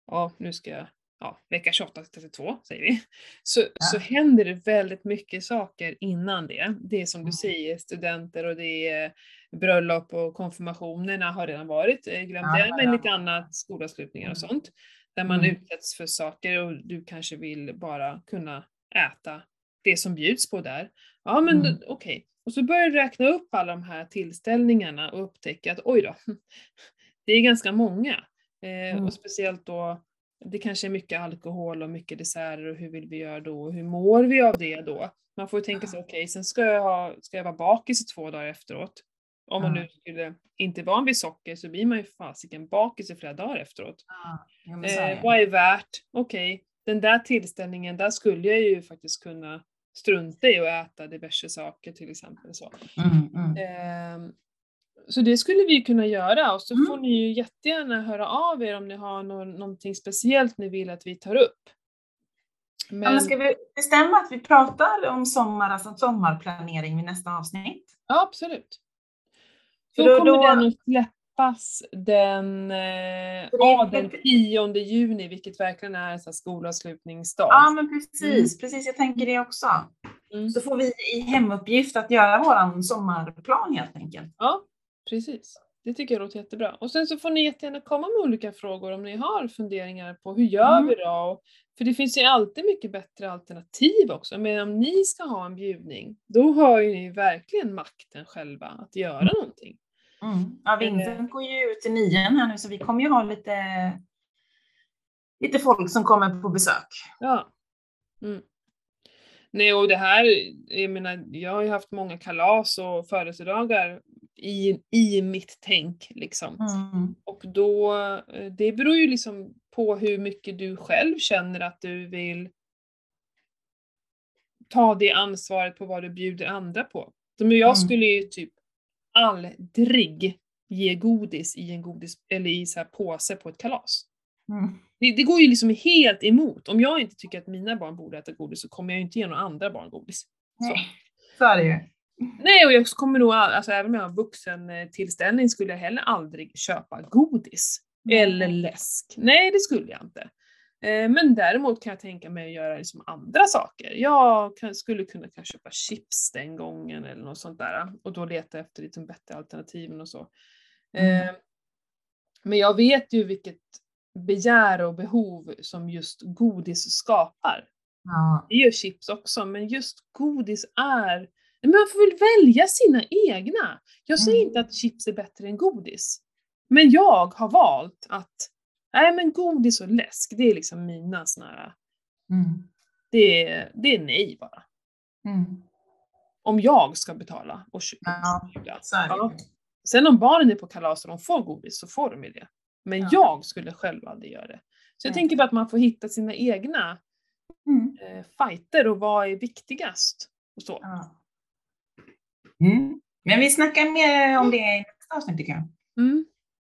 ja nu ska jag, ja vecka 28 till 32 säger vi. Så, så händer det väldigt mycket saker innan det. Det är som du Mm. säger, studenter och det är bröllop och konfirmationerna har redan varit, eh, glömde Ja, jag, men ja. lite annat, skolavslutningar och Mm. sånt. Där man Mm. utsätts för saker och du kanske vill bara kunna äta det som bjuds på där. Ja men Mm. okej. Och så börjar du räkna upp alla de här tillställningarna och upptäcka att oj då, det är ganska många. Eh, Mm. Och speciellt då, det kanske är mycket alkohol och mycket desserter och hur vill vi göra då? Och hur mår vi av det då? Man får ju tänka sig, okej, sen ska jag, ha, ska jag vara bakis i två dagar efteråt. Om man nu skulle inte vara van vid socker så blir man ju fasiken bakis i flera dagar efteråt. Ja, Eh, det. vad är värt? Okej, den där tillställningen, där skulle jag ju faktiskt kunna strunta i att äta diverse saker till exempel. Så, Mm, mm. Ehm, så det skulle vi kunna göra och så Mm. får ni ju jättegärna höra av er om ni har nå- någonting speciellt ni vill att vi tar upp. Men, Ja, men ska vi bestämma att vi pratar om sommar, alltså sommarplanering vid nästa avsnitt? ja, absolut. För Då, kommer då- den att släppas den, eh, ja, den 10 juni, vilket verkligen är sån här skolavslutningsdag. Ja, men precis, precis. Jag tänker det också. Mm. Så får vi i hemuppgift att göra våran sommarplan helt enkelt. Ja, precis. Det tycker jag låter jättebra. Och sen så får ni jättegärna komma med olika frågor om ni har funderingar på hur gör Mm. vi då? För det finns ju alltid mycket bättre alternativ också. Men om ni ska ha en bjudning, då har ju ni verkligen makten själva att göra Mm. någonting. Mm. Ja, Vincent går ju ut i nian här nu så vi kommer ju ha lite, lite folk som kommer på besök. Ja. Mm. Nej, och det här, jag menar, jag har ju haft många kalas och födelsedagar i, i mitt tänk liksom. Mm. Och då, eh, det beror ju liksom på hur mycket du själv känner att du vill ta det ansvaret på vad du bjuder andra på. Men jag Mm. skulle ju typ aldrig ge godis i en godis, eller i så här påse på ett kalas. Mm. Det, det går ju liksom helt emot. Om jag inte tycker att mina barn borde äta godis så kommer jag ju inte ge några andra barn godis. Så. Nej, så är det ju. Nej, och jag kommer nog, all- alltså även om jag har vuxen eh, tillställning skulle jag heller aldrig köpa godis. Eller läsk. Nej, det skulle jag inte. Eh, Men däremot kan jag tänka mig att göra liksom andra saker. Jag kan, skulle kunna kanske köpa chips den gången eller något sånt där. Och då leta efter lite bättre alternativen och så. Mm. Eh, Men jag vet ju vilket begär och behov som just godis skapar. Ja. Det gör chips också, men just godis är... Men man får väl välja sina egna. Jag säger Mm. inte att chips är bättre än godis. Men jag har valt att Nej men godis och läsk, det är liksom mina såna här, Mm. det är, det är nej bara. Mm. Om jag ska betala och. Ja. Ja. Sen om barnen är på kalas och de får godis så får de ju det. Men Ja. jag skulle själv aldrig göra det. Så jag tänker bara att man får hitta sina egna Mm. eh, fighter och vad är viktigast. Och så. Ja. Mm. Men vi snackar mer om det i nästa avsnitt tycker jag. Mm.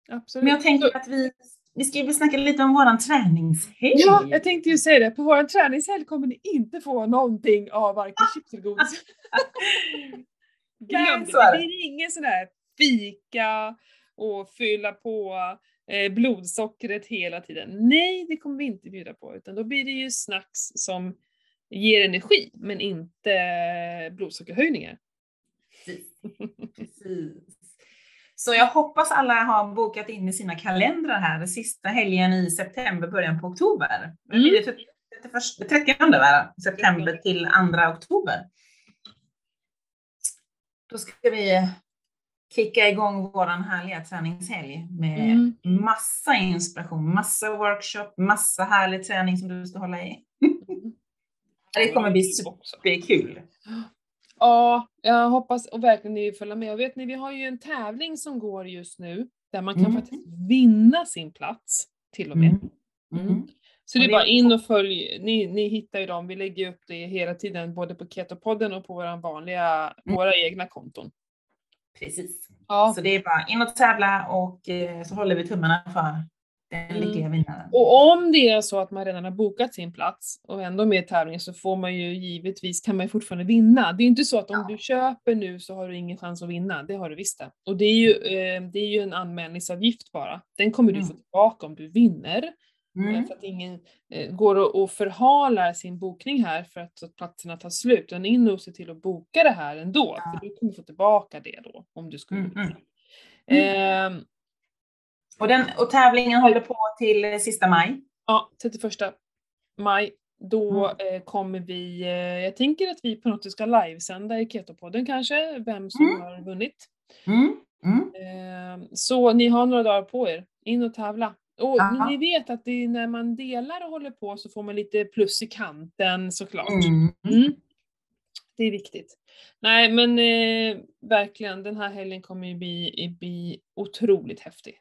Absolut. Men jag tänker att vi, vi ska väl snacka lite om våran träningshelg. Ja, jag tänkte ju säga det. På vår träningshelg kommer ni inte få någonting av varken chips eller godis. Glöm (laughs) det. Det blir ingen sån där fika och fylla på eh, blodsockret hela tiden. Nej, det kommer vi inte bjuda på. Utan då blir det ju snacks som ger energi, men inte eh, blodsockerhöjningar. (laughs) Precis. Så jag hoppas alla har bokat in i sina kalendrar här sista helgen i september, början på oktober. Det Mm. det 31 30 va? september till 2 oktober. Då ska vi kicka igång våran härliga träningshelg med Mm. massa inspiration, massa workshop, massa härlig träning som du ska hålla i. (laughs) Det kommer bli superkul. Ja, jag hoppas och verkligen ni vill följa med. Och vet ni, vi har ju en tävling som går just nu där man kan Mm. faktiskt vinna sin plats till och med. Mm. Mm. Så det är bara in och följ, ni, ni hittar ju dem, vi lägger upp det hela tiden både på Ketopodden och på våra vanliga, Mm. våra egna konton. Precis. Ja. Så det är bara in och tävla och eh, så håller vi tummarna för den Mm. lyckliga vinnaren. Och om det är så att man redan har bokat sin plats och ändå med i tävlingen så får man ju givetvis, kan man ju fortfarande vinna. Det är ju inte så att om Ja. du köper nu så har du ingen chans att vinna, det har du visst det. Och det är ju, eh, det är ju en anmälningsavgift bara. Den kommer du Mm. få tillbaka om du vinner. eh, Mm. För att ingen eh, går och, och förhalar sin bokning här för att, så att platserna tar slut. Utan in och se till att boka det här ändå, Ja. för du kommer få tillbaka det då om du skulle Mm, vinna. mm. Ehm, Och, den, och tävlingen håller på till sista maj. Ja, 31 maj. Då Mm. eh, kommer vi, eh, jag tänker att vi på något sätt ska livesända i Ketopodden kanske, vem som Mm. har vunnit. Mm. Eh, så ni har några dagar på er, in och tävla. Och Ja. ni vet att det är när man delar och håller på så får man lite plus i kanten såklart. Mm. Mm. Det är viktigt. Nej men eh, verkligen, den här helgen kommer ju bli, bli otroligt häftig.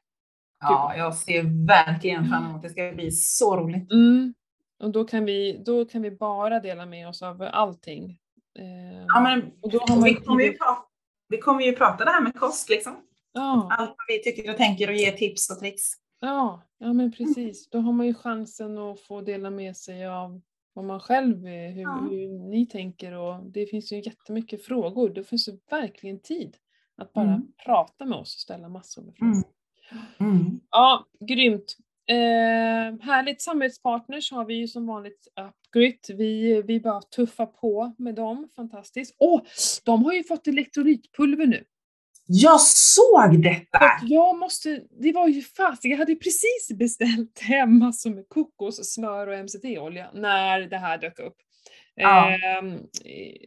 Ja, jag ser verkligen fram emot det. Det ska bli så roligt. Mm. Och då kan, vi, då kan vi bara dela med oss av allting. Eh, Ja, men och då har man vi, kommer ju prata, vi kommer ju prata det här med kost liksom. ja, Allt vad vi tycker och tänker och ge tips och tricks. ja, ja, men precis. Då har man ju chansen att få dela med sig av vad man själv, är, hur, Ja. hur ni tänker och det finns ju jättemycket frågor. Det finns ju verkligen tid att bara Mm. prata med oss och ställa massor med frågor. Mm. Mm. Ja, grymt. Eh, härligt samarbetspartners har vi ju som vanligt Upgrit. Vi, vi bara tuffar på med dem, fantastiskt. Åh, de har ju fått elektrolytpulver nu. Jag såg detta! Jag måste, det var ju fast, jag hade precis beställt hem massor med kokos, smör och MCT-olja när det här dök upp. Ja. ehm,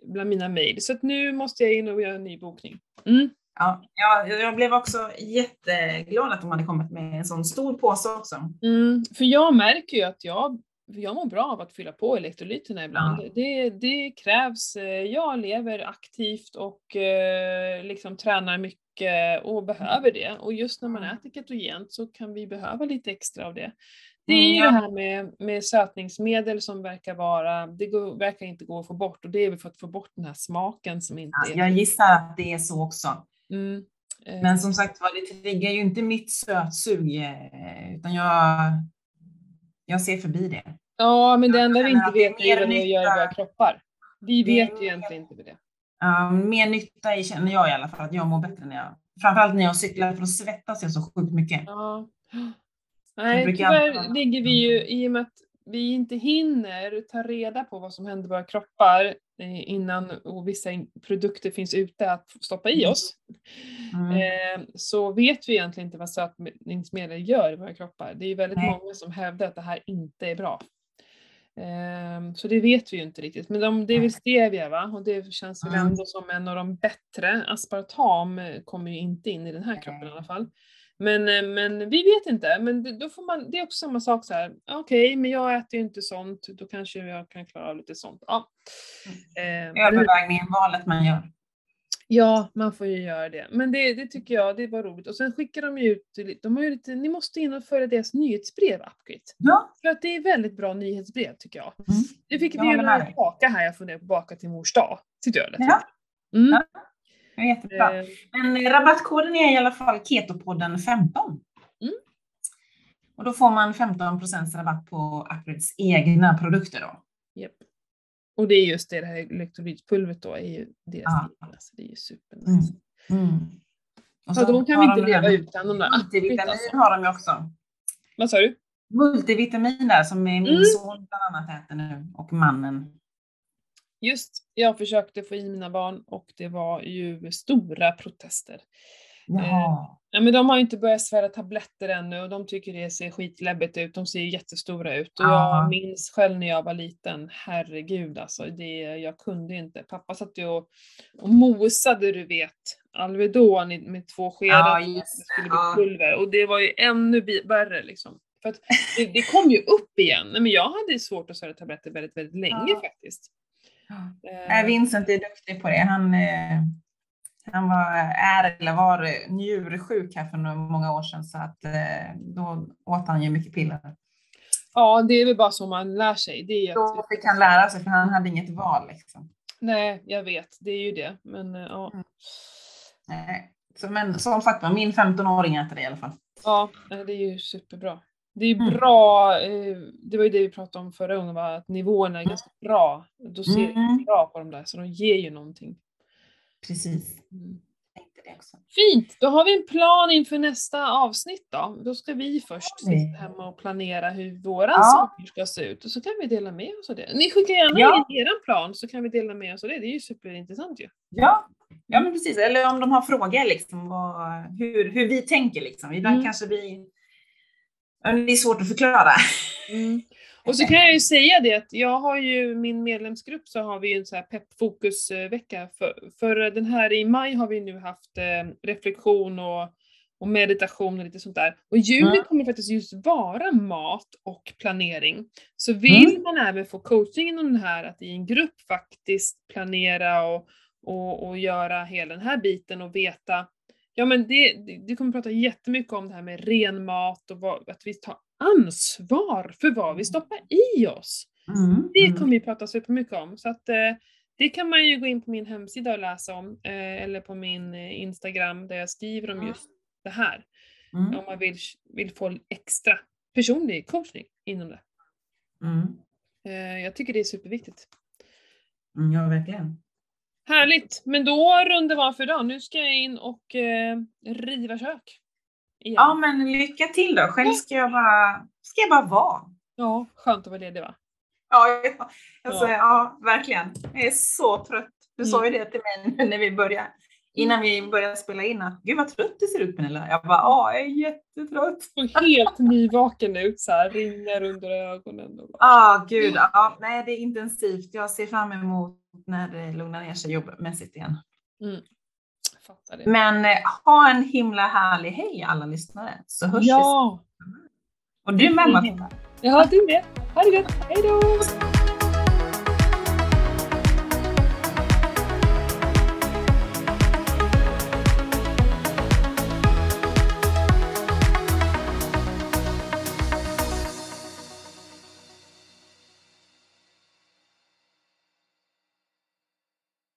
bland mina mejl. Så att nu måste jag in och göra en ny bokning. Mm. Ja, jag, jag blev också jätteglad att de hade kommit med en sån stor påse också. Mm, för jag märker ju att jag, jag mår bra av att fylla på elektrolyterna ibland. Ja. Det, det krävs, eh, jag lever aktivt och eh, liksom tränar mycket och behöver det. Och just när man äter ketogent så kan vi behöva lite extra av det. Det är Mm, ju ja. det här med, med sötningsmedel som verkar vara, det går, verkar inte gå att få bort och det är väl för att få bort den här smaken som inte är... Jag gissar att det är så också. Mm, eh, Men som sagt var, det triggar ju inte mitt sötsug, eh, utan jag, jag ser förbi det. Ja, men det enda vi inte vet är vad det gör i våra kroppar. Vi vet ju egentligen inte det. Uh, mer nytta i, känner jag i alla fall, att jag mår bättre när jag, framförallt när jag cyklar, för då svettas jag så sjukt mycket. Ja. Nej, tyvärr alltid- ligger vi ju, i och med att vi inte hinner ta reda på vad som händer i våra kroppar innan och vissa produkter finns ute att stoppa i oss, Mm. eh, så vet vi egentligen inte vad sötningsmedel gör i våra kroppar. Det är väldigt Nej. många som hävdar att det här inte är bra. Eh, så det vet vi ju inte riktigt. Men de, det är väl stevia va? Och det känns väl Mm. ändå som en av de bättre. Aspartam eh, kommer ju inte in i den här kroppen i alla fall. Men, eh, men vi vet inte, men då får man, det är också samma sak så här. okej, men jag äter ju inte sånt, då kanske jag kan klara av lite sånt. Ja. Mm. Eh, Övervägningen, valet man gör. Ja, man får ju göra det. Men det, det tycker jag, det var roligt. Och sen skickar de ju ut, de har ju lite, ni måste in och följa deras nyhetsbrev, Upgate. Ja. För att det är väldigt bra nyhetsbrev tycker jag. Mm. Nu fick vi ju dig. kaka här, jag funderar på att baka till mors dag. Tyckte jag lät Ja. Mm. Ja. Det är jättebra. Eh, Men rabattkoden är i alla fall Ketopodden 15. Mm. Och då får man 15% rabatt på Upgrades egna produkter då. Japp. Och det är just det, det här elektrolytpulvret då, är ju deras Ja. egna, så det är ju supernice. Mm. Mm. Och Ja, de kan vi inte de leva utan de där. Multivitamin Alltså. har de ju också. Vad sa du? Multivitamin där som min Mm. son bland annat äter nu och mannen. Just, jag försökte få i mina barn och det var ju stora protester. Jaha. Ja, men de har ju inte börjat svära tabletter ännu och de tycker det ser skitläbbigt ut. De ser ju jättestora ut. Och Ja. jag minns själv när jag var liten, herregud alltså, det, jag kunde inte. Pappa satt ju och, och mosade, du vet, Alvedon med två skedar Ja, det skulle bli pulver. Och det var ju ännu värre liksom. För att det, det kom ju upp igen. Nej, men jag hade svårt att svära tabletter väldigt, väldigt länge Ja. faktiskt. Eh, Nej, Vincent är duktig på det. Han, eh, han var, är eller var eh, njursjuk här för några- många år sedan så att eh, då åt han ju mycket piller. Ja, det är väl bara så man lär sig. Det är Då fick han lära sig för han hade inget val liksom. nej, jag vet, det är ju det. Men eh, ja. Nej. Så, men som sagt min 15-åring äter det i alla fall. Ja, det är ju superbra. Det är Mm. bra, eh, det var ju det vi pratade om förra gången, att nivåerna är ganska bra. Doseringen Mm. är bra på de där, så de ger ju någonting. Precis. Mm. Tänkte det också. Fint, då har vi en plan inför nästa avsnitt då. Då ska vi först sitta hemma och planera hur våran Ja. sommar ska se ut och så kan vi dela med oss av det. Ni skickar gärna Ja. in er plan så kan vi dela med oss av det. Det är ju superintressant ju. Ja. ja, men precis. Eller om de har frågor liksom, vad, hur, hur vi tänker liksom. Ibland Mm. kanske vi... Det är svårt att förklara. Mm. (laughs) Och så kan jag ju säga det att jag har ju min medlemsgrupp så har vi en så här peppfokusvecka. För, för den här i maj har vi nu haft eh, reflektion och, och meditation och lite sånt där. Och juli Mm. kommer faktiskt just vara mat och planering. Så vill Mm. man även få coaching inom det här att i en grupp faktiskt planera och, och, och göra hela den här biten och veta Ja men det, det, kommer prata jättemycket om det här med ren mat och vad, att vi tar ansvar för vad vi stoppar i oss. Mm. Det kommer vi prata supermycket om. Så att eh, det kan man ju gå in på min hemsida och läsa om. Eh, eller på min eh, Instagram där jag skriver om Mm. just det här. Mm. Om man vill, vill få extra personlig coachning inom det. Mm. Eh, jag tycker det är superviktigt. Mm, ja, verkligen. Härligt! Men då rundar av för idag. Nu ska jag in och eh, riva kök. Igen. Ja, men lycka till då. Själv ska jag bara, ska jag bara vara. ja, skönt att vara ledig va? Ja, ja. Alltså, Ja. ja. verkligen. Jag är så trött. Du Mm. sa ju det till mig när vi började, innan vi började spela in att gud vad trött du ser ut Pernilla. Jag bara, ja, jag är jättetrött. (laughs) såg helt nyvaken ut så här, ringar under ögonen. Och Ja, gud. Ja, nej, det är intensivt. Jag ser fram emot när det lugnar ner sig jobbmässigt igen. det. Men eh, ha en himla härlig helg alla lyssnare så hörs vi. Ja! Och du med Matilda. Ja, du med. Ha det gött. Hej då!